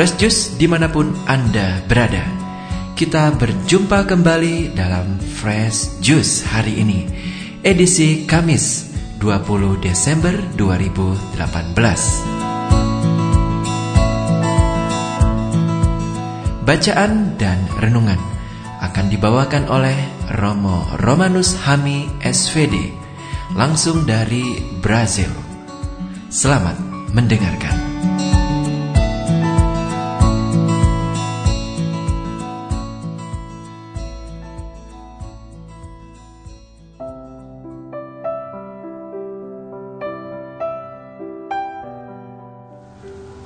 Fresh Juice di mana pun Anda berada Kita berjumpa kembali dalam Fresh Juice hari ini Edisi Kamis 20 Desember 2018 Bacaan dan renungan akan dibawakan oleh Romo Romanus Hami SVD langsung dari Brazil. Selamat mendengarkan.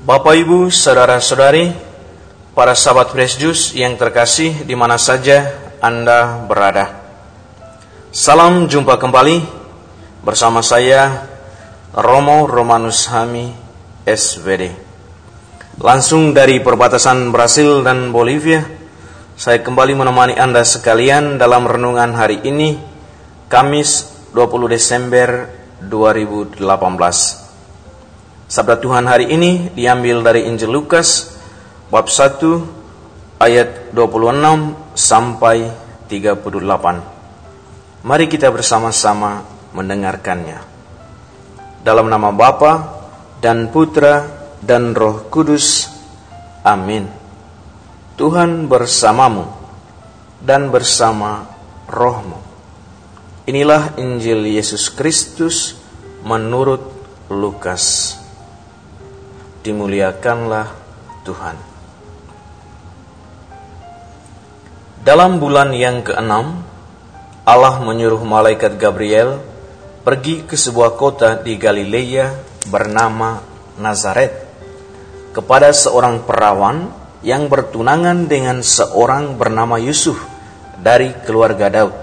Bapak Ibu, saudara-saudari, para sahabat Fresh Juice yang terkasih di mana saja Anda berada. Salam jumpa kembali bersama saya Romo Romanus Hami SVD. Langsung dari perbatasan Brasil dan Bolivia, saya kembali menemani Anda sekalian dalam renungan hari ini, Kamis 20 Desember 2018. Sabda Tuhan hari ini diambil dari Injil Lukas bab 1 ayat 26 sampai 38. Mari kita bersama-sama mendengarkannya. Dalam nama Bapa dan Putra dan Roh Kudus. Amin. Tuhan bersamamu dan bersama rohmu. Inilah Injil Yesus Kristus menurut Lukas dimuliakanlah Tuhan. Dalam bulan yang keenam, Allah menyuruh malaikat Gabriel pergi ke sebuah kota di Galilea bernama Nazaret kepada seorang perawan yang bertunangan dengan seorang bernama Yusuf dari keluarga Daud.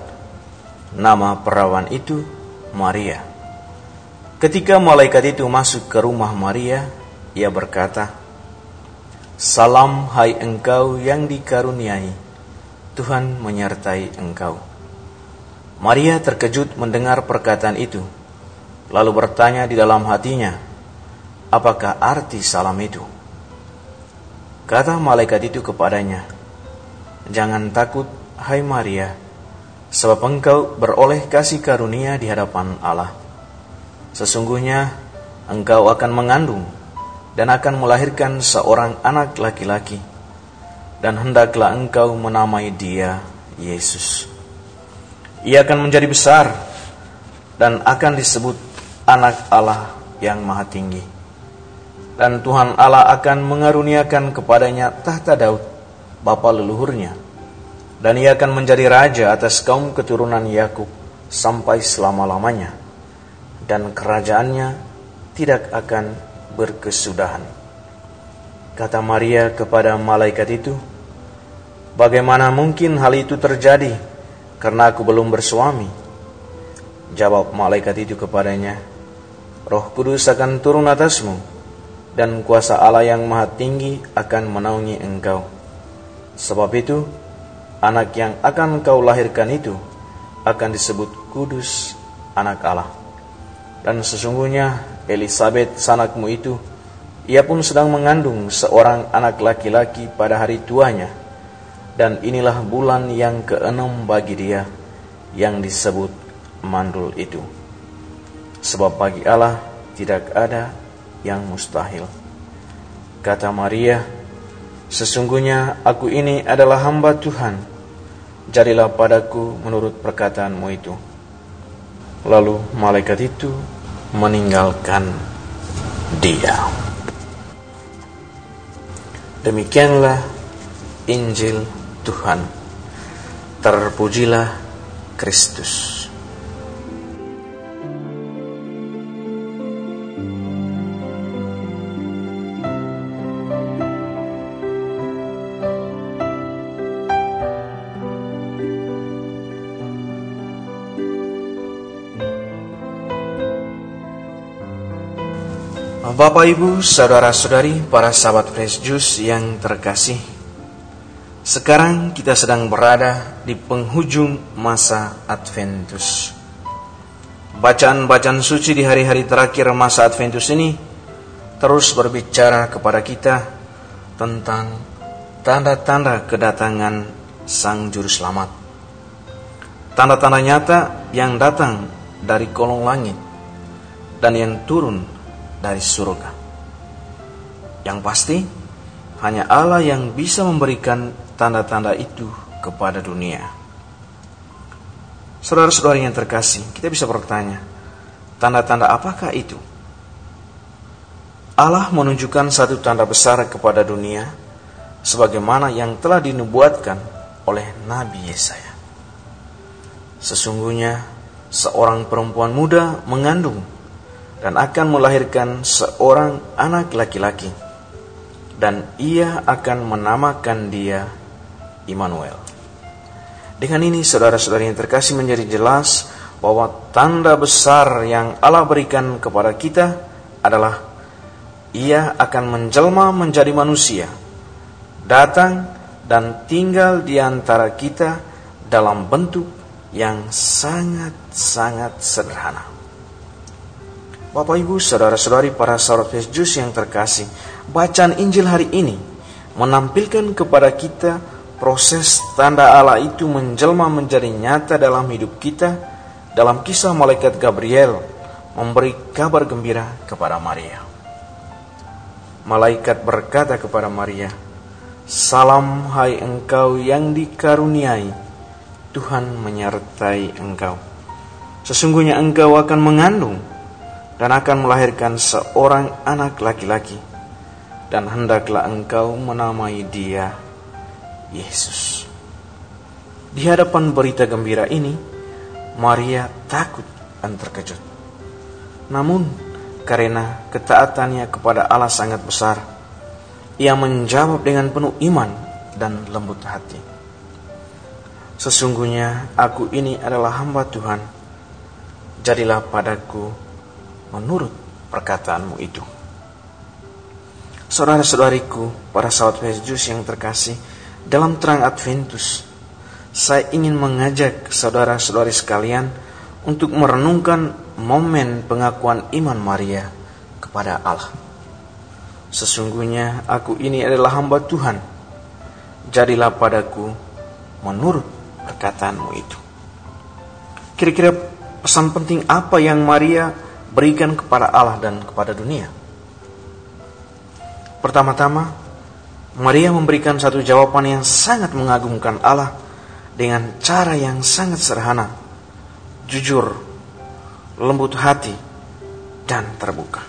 Nama perawan itu Maria. Ketika malaikat itu masuk ke rumah Maria, ia berkata, Salam hai engkau yang dikaruniai, Tuhan menyertai engkau. Maria terkejut mendengar perkataan itu, lalu bertanya di dalam hatinya, apakah arti salam itu? Kata malaikat itu kepadanya, Jangan takut, hai Maria, sebab engkau beroleh kasih karunia di hadapan Allah. Sesungguhnya engkau akan mengandung dan akan melahirkan seorang anak laki-laki, dan hendaklah engkau menamai dia Yesus. Ia akan menjadi besar dan akan disebut Anak Allah yang Maha Tinggi. Dan Tuhan Allah akan mengaruniakan kepadanya tahta Daud, bapa leluhurnya, dan ia akan menjadi raja atas kaum keturunan Yakub sampai selama-lamanya, dan kerajaannya tidak akan berkesudahan. Kata Maria kepada malaikat itu, Bagaimana mungkin hal itu terjadi karena aku belum bersuami? Jawab malaikat itu kepadanya, Roh Kudus akan turun atasmu dan kuasa Allah yang maha tinggi akan menaungi engkau. Sebab itu, anak yang akan kau lahirkan itu akan disebut kudus anak Allah. Dan sesungguhnya Elizabeth sanakmu itu, ia pun sedang mengandung seorang anak laki-laki pada hari tuanya, dan inilah bulan yang keenam bagi dia yang disebut mandul itu. Sebab bagi Allah tidak ada yang mustahil. Kata Maria, sesungguhnya aku ini adalah hamba Tuhan, jadilah padaku menurut perkataanmu itu. Lalu malaikat itu meninggalkan dia. Demikianlah Injil Tuhan. Terpujilah Kristus. Bapak Ibu, saudara-saudari, para sahabat Fresh Juice yang terkasih. Sekarang kita sedang berada di penghujung masa Adventus. Bacaan-bacaan suci di hari-hari terakhir masa Adventus ini terus berbicara kepada kita tentang tanda-tanda kedatangan Sang Juru Selamat. Tanda-tanda nyata yang datang dari kolong langit dan yang turun dari surga. Yang pasti, hanya Allah yang bisa memberikan tanda-tanda itu kepada dunia. Saudara-saudari yang terkasih, kita bisa bertanya, tanda-tanda apakah itu? Allah menunjukkan satu tanda besar kepada dunia, sebagaimana yang telah dinubuatkan oleh Nabi Yesaya. Sesungguhnya, seorang perempuan muda mengandung dan akan melahirkan seorang anak laki-laki, dan ia akan menamakan dia Immanuel. Dengan ini saudara-saudari yang terkasih menjadi jelas bahwa tanda besar yang Allah berikan kepada kita adalah ia akan menjelma menjadi manusia, datang dan tinggal di antara kita dalam bentuk yang sangat-sangat sederhana. Bapak Ibu, saudara-saudari para sahabat Yesus yang terkasih, bacaan Injil hari ini menampilkan kepada kita proses tanda Allah itu menjelma menjadi nyata dalam hidup kita dalam kisah malaikat Gabriel memberi kabar gembira kepada Maria. Malaikat berkata kepada Maria, Salam hai engkau yang dikaruniai, Tuhan menyertai engkau. Sesungguhnya engkau akan mengandung dan akan melahirkan seorang anak laki-laki, dan hendaklah engkau menamai dia Yesus. Di hadapan berita gembira ini, Maria takut dan terkejut. Namun, karena ketaatannya kepada Allah sangat besar, ia menjawab dengan penuh iman dan lembut hati. Sesungguhnya aku ini adalah hamba Tuhan, jadilah padaku menurut perkataanmu itu. Saudara-saudariku, para sahabat Yesus yang terkasih, dalam terang Adventus, saya ingin mengajak saudara-saudari sekalian untuk merenungkan momen pengakuan iman Maria kepada Allah. Sesungguhnya aku ini adalah hamba Tuhan. Jadilah padaku menurut perkataanmu itu. Kira-kira pesan penting apa yang Maria berikan kepada Allah dan kepada dunia? Pertama-tama, Maria memberikan satu jawaban yang sangat mengagumkan Allah dengan cara yang sangat sederhana, jujur, lembut hati, dan terbuka.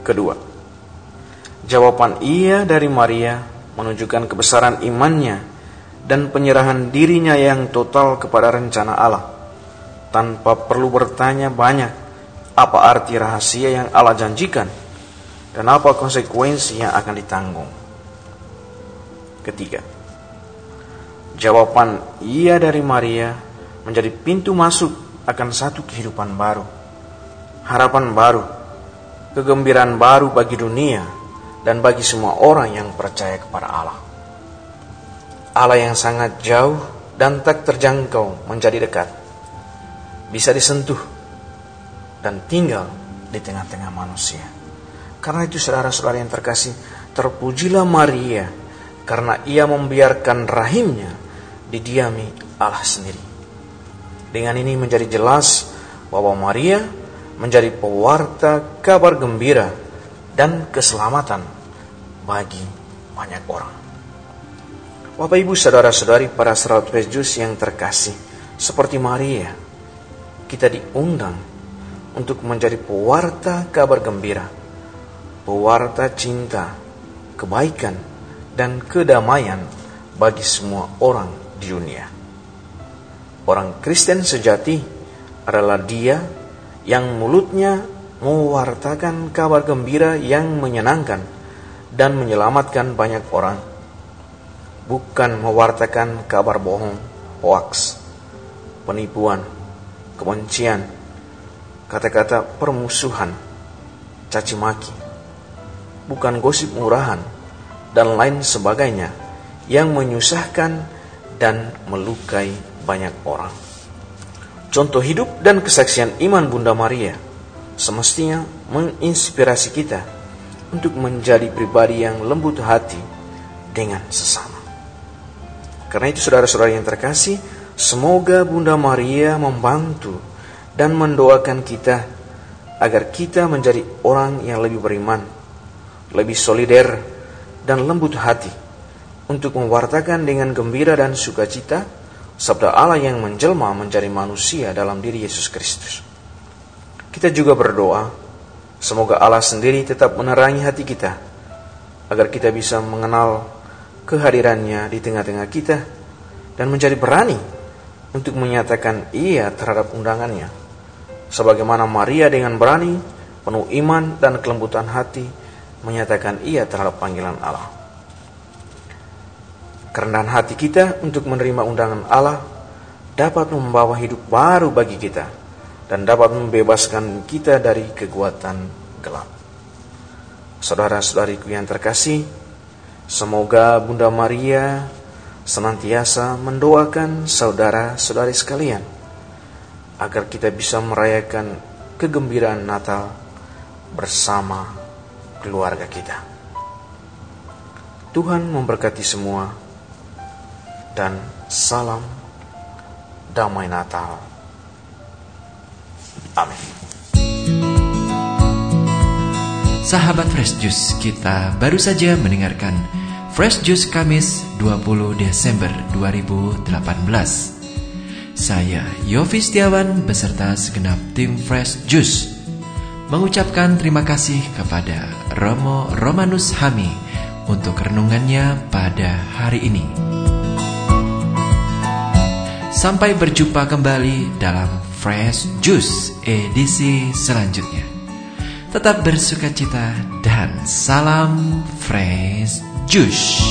Kedua, jawaban ia dari Maria menunjukkan kebesaran imannya dan penyerahan dirinya yang total kepada rencana Allah, tanpa perlu bertanya banyak apa arti rahasia yang Allah janjikan dan apa konsekuensi yang akan ditanggung. Ketiga, jawaban ia dari Maria menjadi pintu masuk akan satu kehidupan baru, harapan baru, kegembiraan baru bagi dunia dan bagi semua orang yang percaya kepada Allah. Allah yang sangat jauh dan tak terjangkau menjadi dekat, bisa disentuh dan tinggal di tengah-tengah manusia. Karena itu saudara-saudara yang terkasih, terpujilah Maria karena ia membiarkan rahimnya didiami Allah sendiri. Dengan ini menjadi jelas bahwa Maria menjadi pewarta kabar gembira dan keselamatan bagi banyak orang. Bapak Ibu saudara-saudari para sahabat Yesus yang terkasih, seperti Maria, kita diundang untuk menjadi pewarta kabar gembira pewarta cinta, kebaikan, dan kedamaian bagi semua orang di dunia. Orang Kristen sejati adalah dia yang mulutnya mewartakan kabar gembira yang menyenangkan dan menyelamatkan banyak orang, bukan mewartakan kabar bohong, hoax, penipuan, kebencian, kata-kata permusuhan, caci maki, bukan gosip murahan, dan lain sebagainya yang menyusahkan dan melukai banyak orang. Contoh hidup dan kesaksian iman Bunda Maria semestinya menginspirasi kita untuk menjadi pribadi yang lembut hati dengan sesama. Karena itu saudara-saudara yang terkasih, semoga Bunda Maria membantu dan mendoakan kita agar kita menjadi orang yang lebih beriman, lebih solider, dan lembut hati untuk mewartakan dengan gembira dan sukacita sabda Allah yang menjelma menjadi manusia dalam diri Yesus Kristus. Kita juga berdoa, semoga Allah sendiri tetap menerangi hati kita, agar kita bisa mengenal kehadirannya di tengah-tengah kita, dan menjadi berani untuk menyatakan iya terhadap undangannya. Sebagaimana Maria dengan berani, penuh iman dan kelembutan hati, menyatakan iya terhadap panggilan Allah. Kerendahan hati kita untuk menerima undangan Allah dapat membawa hidup baru bagi kita dan dapat membebaskan kita dari kekuatan gelap. Saudara-saudariku yang terkasih, semoga Bunda Maria senantiasa mendoakan saudara-saudari sekalian agar kita bisa merayakan kegembiraan Natal bersama keluarga kita. Tuhan memberkati semua dan salam damai Natal. Amin. Sahabat Fresh Juice, kita baru saja mendengarkan Fresh Juice Kamis 20 Desember 2018. Saya Yofi Setiawan beserta segenap tim Fresh Juice mengucapkan terima kasih kepada Romo Romanus Hami untuk renungannya pada hari ini. Sampai berjumpa kembali dalam Fresh Juice edisi selanjutnya. Tetap bersuka cita dan salam Fresh Juice.